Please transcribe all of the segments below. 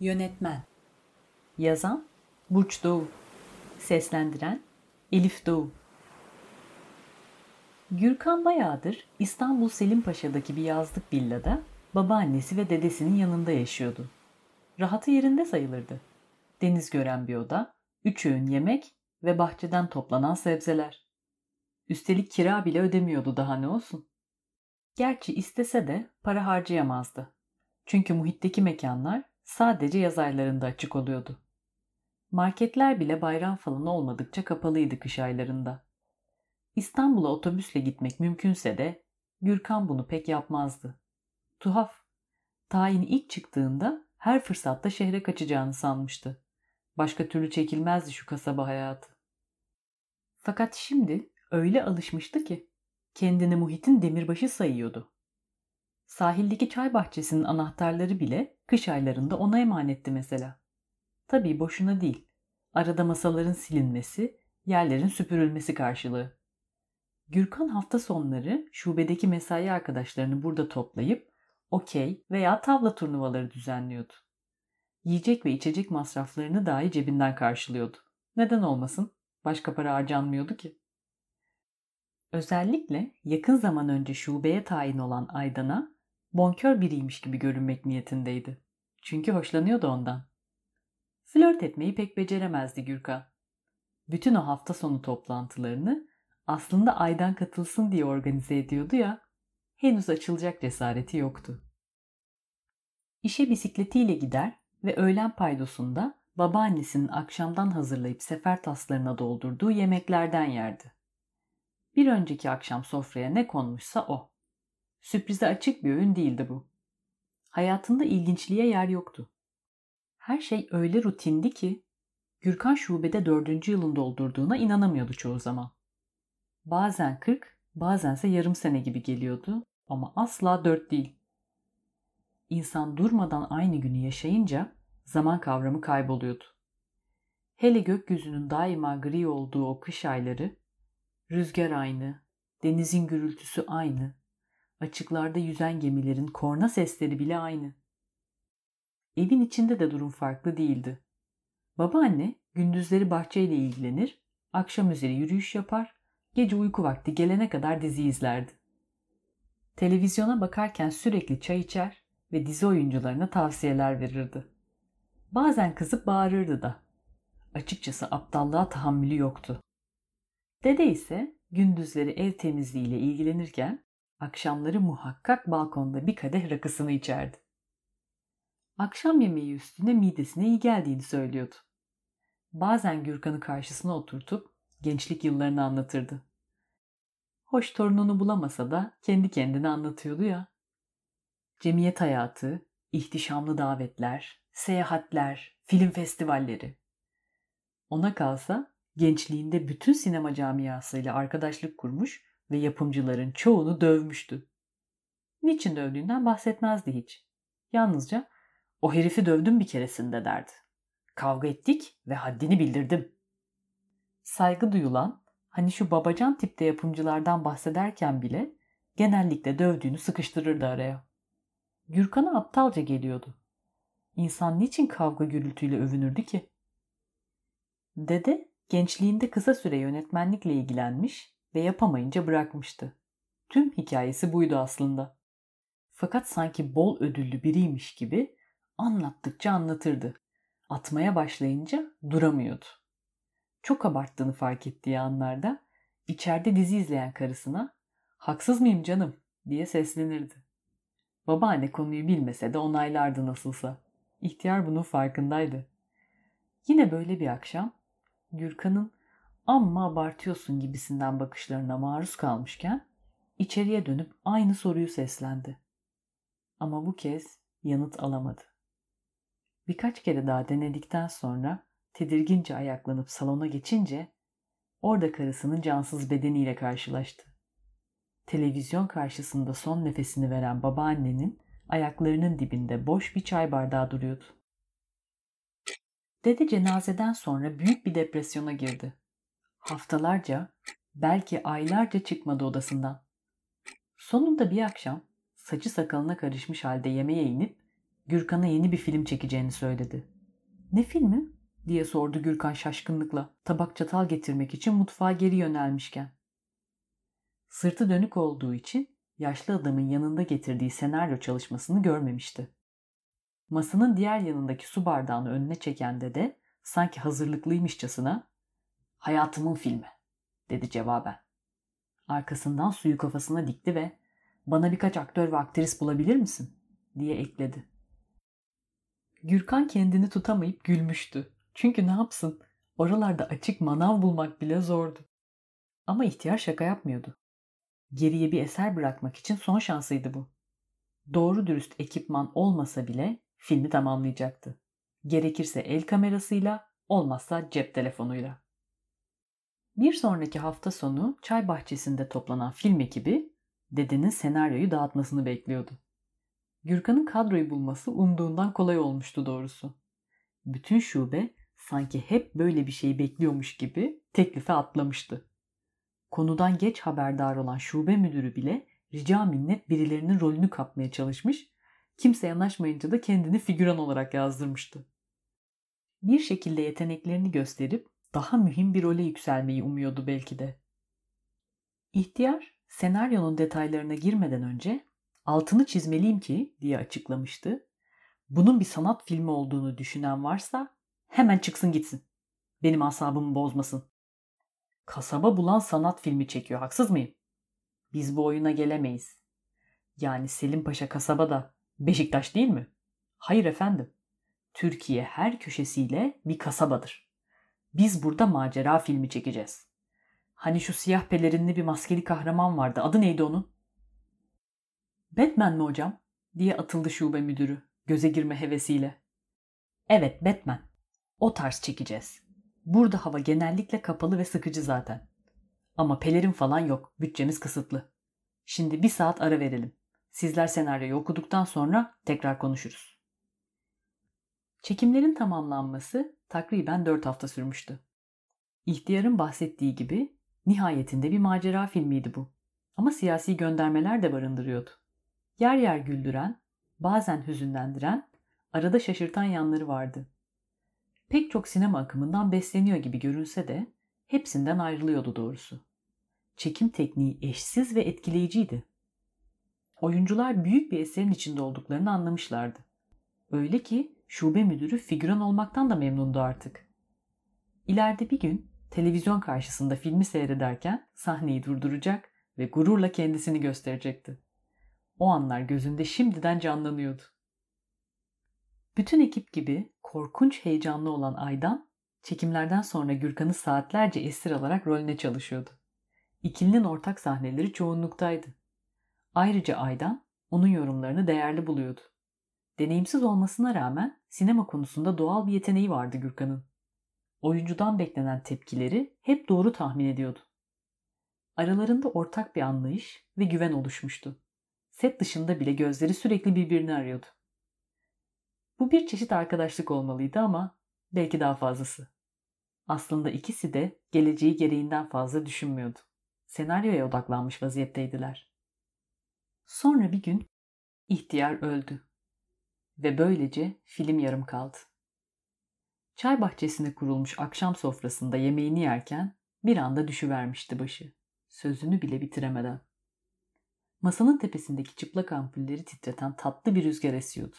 Yönetmen Yazan Burç Doğu Seslendiren Elif Doğu Gürkan bayağıdır İstanbul Selim Paşa'daki bir yazlık villada babaannesi ve dedesinin yanında yaşıyordu. Rahatı yerinde sayılırdı. Deniz gören bir oda, üç öğün yemek ve bahçeden toplanan sebzeler. Üstelik kira bile ödemiyordu daha ne olsun. Gerçi istese de para harcayamazdı. Çünkü muhitteki mekanlar sadece yaz aylarında açık oluyordu. Marketler bile bayram falan olmadıkça kapalıydı kış aylarında. İstanbul'a otobüsle gitmek mümkünse de Gürkan bunu pek yapmazdı. Tuhaf. Tayin ilk çıktığında her fırsatta şehre kaçacağını sanmıştı. Başka türlü çekilmezdi şu kasaba hayatı. Fakat şimdi öyle alışmıştı ki kendini muhitin demirbaşı sayıyordu. Sahildeki çay bahçesinin anahtarları bile kış aylarında ona emanetti mesela. Tabii boşuna değil. Arada masaların silinmesi, yerlerin süpürülmesi karşılığı. Gürkan hafta sonları şubedeki mesai arkadaşlarını burada toplayıp okey veya tavla turnuvaları düzenliyordu. Yiyecek ve içecek masraflarını dahi cebinden karşılıyordu. Neden olmasın? Başka para harcanmıyordu ki. Özellikle yakın zaman önce şubeye tayin olan Aydan'a bonkör biriymiş gibi görünmek niyetindeydi. Çünkü hoşlanıyordu ondan. Flört etmeyi pek beceremezdi Gürkan. Bütün o hafta sonu toplantılarını aslında Aydan katılsın diye organize ediyordu ya, henüz açılacak cesareti yoktu. İşe bisikletiyle gider ve öğlen paydosunda babaannesinin akşamdan hazırlayıp sefer taslarına doldurduğu yemeklerden yerdi. Bir önceki akşam sofraya ne konmuşsa o. Sürprize açık bir öğün değildi bu. Hayatında ilginçliğe yer yoktu. Her şey öyle rutindi ki Gürkan şubede dördüncü yılını doldurduğuna inanamıyordu çoğu zaman. Bazen kırk, bazense yarım sene gibi geliyordu ama asla dört değil. İnsan durmadan aynı günü yaşayınca zaman kavramı kayboluyordu. Hele gökyüzünün daima gri olduğu o kış ayları, rüzgar aynı, denizin gürültüsü aynı, açıklarda yüzen gemilerin korna sesleri bile aynı. Evin içinde de durum farklı değildi. Babaanne gündüzleri bahçeyle ilgilenir, akşam üzeri yürüyüş yapar, gece uyku vakti gelene kadar dizi izlerdi. Televizyona bakarken sürekli çay içer ve dizi oyuncularına tavsiyeler verirdi. Bazen kızıp bağırırdı da. Açıkçası aptallığa tahammülü yoktu. Dede ise gündüzleri ev temizliğiyle ilgilenirken akşamları muhakkak balkonda bir kadeh rakısını içerdi. Akşam yemeği üstüne midesine iyi geldiğini söylüyordu. Bazen Gürkan'ı karşısına oturtup gençlik yıllarını anlatırdı. Hoş torununu bulamasa da kendi kendine anlatıyordu ya. Cemiyet hayatı, ihtişamlı davetler, seyahatler, film festivalleri. Ona kalsa gençliğinde bütün sinema camiasıyla arkadaşlık kurmuş ve yapımcıların çoğunu dövmüştü. Niçin dövdüğünden bahsetmezdi hiç. Yalnızca o herifi dövdüm bir keresinde derdi. Kavga ettik ve haddini bildirdim. Saygı duyulan, hani şu babacan tipte yapımcılardan bahsederken bile genellikle dövdüğünü sıkıştırırdı araya. Gürkan'a aptalca geliyordu. İnsan niçin kavga gürültüyle övünürdü ki? Dede gençliğinde kısa süre yönetmenlikle ilgilenmiş ve yapamayınca bırakmıştı. Tüm hikayesi buydu aslında. Fakat sanki bol ödüllü biriymiş gibi anlattıkça anlatırdı. Atmaya başlayınca duramıyordu. Çok abarttığını fark ettiği anlarda içeride dizi izleyen karısına haksız mıyım canım diye seslenirdi. Babaanne konuyu bilmese de onaylardı nasılsa. İhtiyar bunun farkındaydı. Yine böyle bir akşam Gürkan'ın amma abartıyorsun gibisinden bakışlarına maruz kalmışken içeriye dönüp aynı soruyu seslendi. Ama bu kez yanıt alamadı. Birkaç kere daha denedikten sonra tedirgince ayaklanıp salona geçince orada karısının cansız bedeniyle karşılaştı. Televizyon karşısında son nefesini veren babaannenin ayaklarının dibinde boş bir çay bardağı duruyordu. Dede cenazeden sonra büyük bir depresyona girdi. Haftalarca, belki aylarca çıkmadı odasından. Sonunda bir akşam saçı sakalına karışmış halde yemeğe inip Gürkan'a yeni bir film çekeceğini söyledi. Ne filmi? diye sordu Gürkan şaşkınlıkla tabak çatal getirmek için mutfağa geri yönelmişken. Sırtı dönük olduğu için yaşlı adamın yanında getirdiği senaryo çalışmasını görmemişti. Masanın diğer yanındaki su bardağını önüne çeken dede sanki hazırlıklıymışçasına hayatımın filmi dedi cevaben. Arkasından suyu kafasına dikti ve bana birkaç aktör ve aktris bulabilir misin diye ekledi. Gürkan kendini tutamayıp gülmüştü. Çünkü ne yapsın? Oralarda açık manav bulmak bile zordu. Ama ihtiyar şaka yapmıyordu. Geriye bir eser bırakmak için son şansıydı bu. Doğru dürüst ekipman olmasa bile filmi tamamlayacaktı. Gerekirse el kamerasıyla, olmazsa cep telefonuyla. Bir sonraki hafta sonu çay bahçesinde toplanan film ekibi dedenin senaryoyu dağıtmasını bekliyordu. Gürkan'ın kadroyu bulması umduğundan kolay olmuştu doğrusu. Bütün şube sanki hep böyle bir şey bekliyormuş gibi teklife atlamıştı. Konudan geç haberdar olan şube müdürü bile rica minnet birilerinin rolünü kapmaya çalışmış, kimse yanaşmayınca da kendini figüran olarak yazdırmıştı. Bir şekilde yeteneklerini gösterip daha mühim bir role yükselmeyi umuyordu belki de. İhtiyar, senaryonun detaylarına girmeden önce altını çizmeliyim ki diye açıklamıştı. Bunun bir sanat filmi olduğunu düşünen varsa hemen çıksın gitsin. Benim asabımı bozmasın. Kasaba bulan sanat filmi çekiyor haksız mıyım? Biz bu oyuna gelemeyiz. Yani Selim Paşa kasaba da Beşiktaş değil mi? Hayır efendim. Türkiye her köşesiyle bir kasabadır. Biz burada macera filmi çekeceğiz. Hani şu siyah pelerinli bir maskeli kahraman vardı. Adı neydi onun? Batman mi hocam? diye atıldı şube müdürü göze girme hevesiyle. Evet Batman. O tarz çekeceğiz. Burada hava genellikle kapalı ve sıkıcı zaten. Ama pelerin falan yok. Bütçemiz kısıtlı. Şimdi bir saat ara verelim. Sizler senaryoyu okuduktan sonra tekrar konuşuruz. Çekimlerin tamamlanması takriben 4 hafta sürmüştü. İhtiyarın bahsettiği gibi nihayetinde bir macera filmiydi bu. Ama siyasi göndermeler de barındırıyordu. Yer yer güldüren, bazen hüzünlendiren, arada şaşırtan yanları vardı. Pek çok sinema akımından besleniyor gibi görünse de hepsinden ayrılıyordu doğrusu. Çekim tekniği eşsiz ve etkileyiciydi. Oyuncular büyük bir eserin içinde olduklarını anlamışlardı. Öyle ki şube müdürü figüran olmaktan da memnundu artık. İleride bir gün televizyon karşısında filmi seyrederken sahneyi durduracak ve gururla kendisini gösterecekti. O anlar gözünde şimdiden canlanıyordu. Bütün ekip gibi korkunç heyecanlı olan Aydan, çekimlerden sonra Gürkan'ı saatlerce esir alarak rolüne çalışıyordu. İkilinin ortak sahneleri çoğunluktaydı. Ayrıca Aydan, onun yorumlarını değerli buluyordu. Deneyimsiz olmasına rağmen sinema konusunda doğal bir yeteneği vardı Gürkan'ın. Oyuncudan beklenen tepkileri hep doğru tahmin ediyordu. Aralarında ortak bir anlayış ve güven oluşmuştu. Set dışında bile gözleri sürekli birbirini arıyordu. Bu bir çeşit arkadaşlık olmalıydı ama belki daha fazlası. Aslında ikisi de geleceği gereğinden fazla düşünmüyordu. Senaryoya odaklanmış vaziyetteydiler. Sonra bir gün ihtiyar öldü. Ve böylece film yarım kaldı. Çay bahçesine kurulmuş akşam sofrasında yemeğini yerken bir anda düşüvermişti başı. Sözünü bile bitiremeden. Masanın tepesindeki çıplak ampulleri titreten tatlı bir rüzgar esiyordu.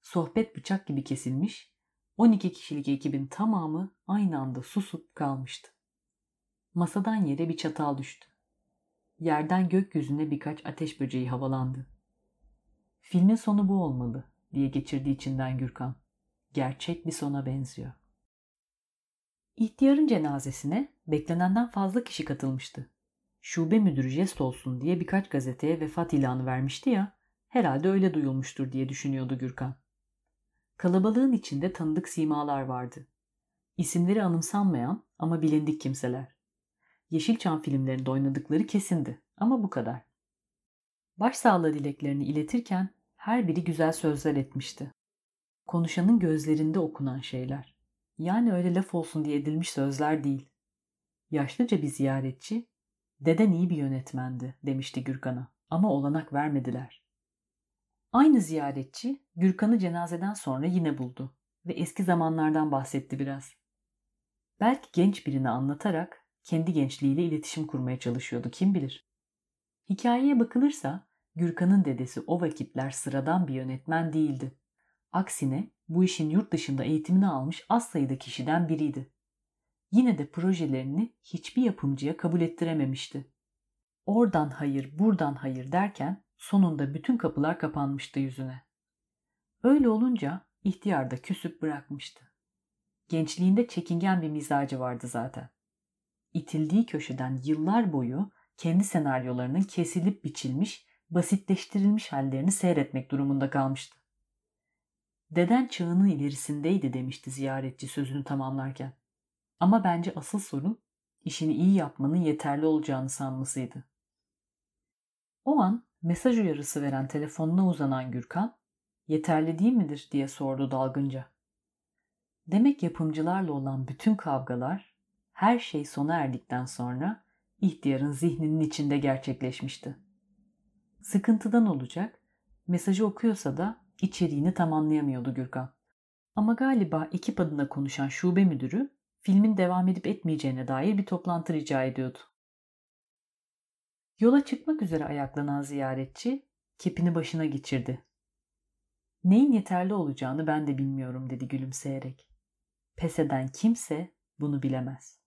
Sohbet bıçak gibi kesilmiş, 12 kişilik ekibin tamamı aynı anda susup kalmıştı. Masadan yere bir çatal düştü. Yerden gökyüzüne birkaç ateş böceği havalandı. Filmin sonu bu olmalı diye geçirdi içinden Gürkan. Gerçek bir sona benziyor. İhtiyarın cenazesine beklenenden fazla kişi katılmıştı şube müdürü jest olsun diye birkaç gazeteye vefat ilanı vermişti ya, herhalde öyle duyulmuştur diye düşünüyordu Gürkan. Kalabalığın içinde tanıdık simalar vardı. İsimleri anımsanmayan ama bilindik kimseler. Yeşilçam filmlerinde oynadıkları kesindi ama bu kadar. Başsağlığı dileklerini iletirken her biri güzel sözler etmişti. Konuşanın gözlerinde okunan şeyler. Yani öyle laf olsun diye edilmiş sözler değil. Yaşlıca bir ziyaretçi Deden iyi bir yönetmendi demişti Gürkan'a ama olanak vermediler. Aynı ziyaretçi Gürkan'ı cenazeden sonra yine buldu ve eski zamanlardan bahsetti biraz. Belki genç birini anlatarak kendi gençliğiyle iletişim kurmaya çalışıyordu kim bilir. Hikayeye bakılırsa Gürkan'ın dedesi o vakitler sıradan bir yönetmen değildi. Aksine bu işin yurt dışında eğitimini almış az sayıda kişiden biriydi. Yine de projelerini hiçbir yapımcıya kabul ettirememişti. Oradan hayır, buradan hayır derken sonunda bütün kapılar kapanmıştı yüzüne. Öyle olunca ihtiyar da küsüp bırakmıştı. Gençliğinde çekingen bir mizacı vardı zaten. İtildiği köşeden yıllar boyu kendi senaryolarının kesilip biçilmiş, basitleştirilmiş hallerini seyretmek durumunda kalmıştı. Deden çağının ilerisindeydi demişti ziyaretçi sözünü tamamlarken. Ama bence asıl sorun işini iyi yapmanın yeterli olacağını sanmasıydı. O an mesaj uyarısı veren telefonuna uzanan Gürkan, yeterli değil midir diye sordu dalgınca. Demek yapımcılarla olan bütün kavgalar, her şey sona erdikten sonra ihtiyarın zihninin içinde gerçekleşmişti. Sıkıntıdan olacak, mesajı okuyorsa da içeriğini tam anlayamıyordu Gürkan. Ama galiba ekip adına konuşan şube müdürü filmin devam edip etmeyeceğine dair bir toplantı rica ediyordu. Yola çıkmak üzere ayaklanan ziyaretçi kepini başına geçirdi. Neyin yeterli olacağını ben de bilmiyorum dedi gülümseyerek. Pes eden kimse bunu bilemez.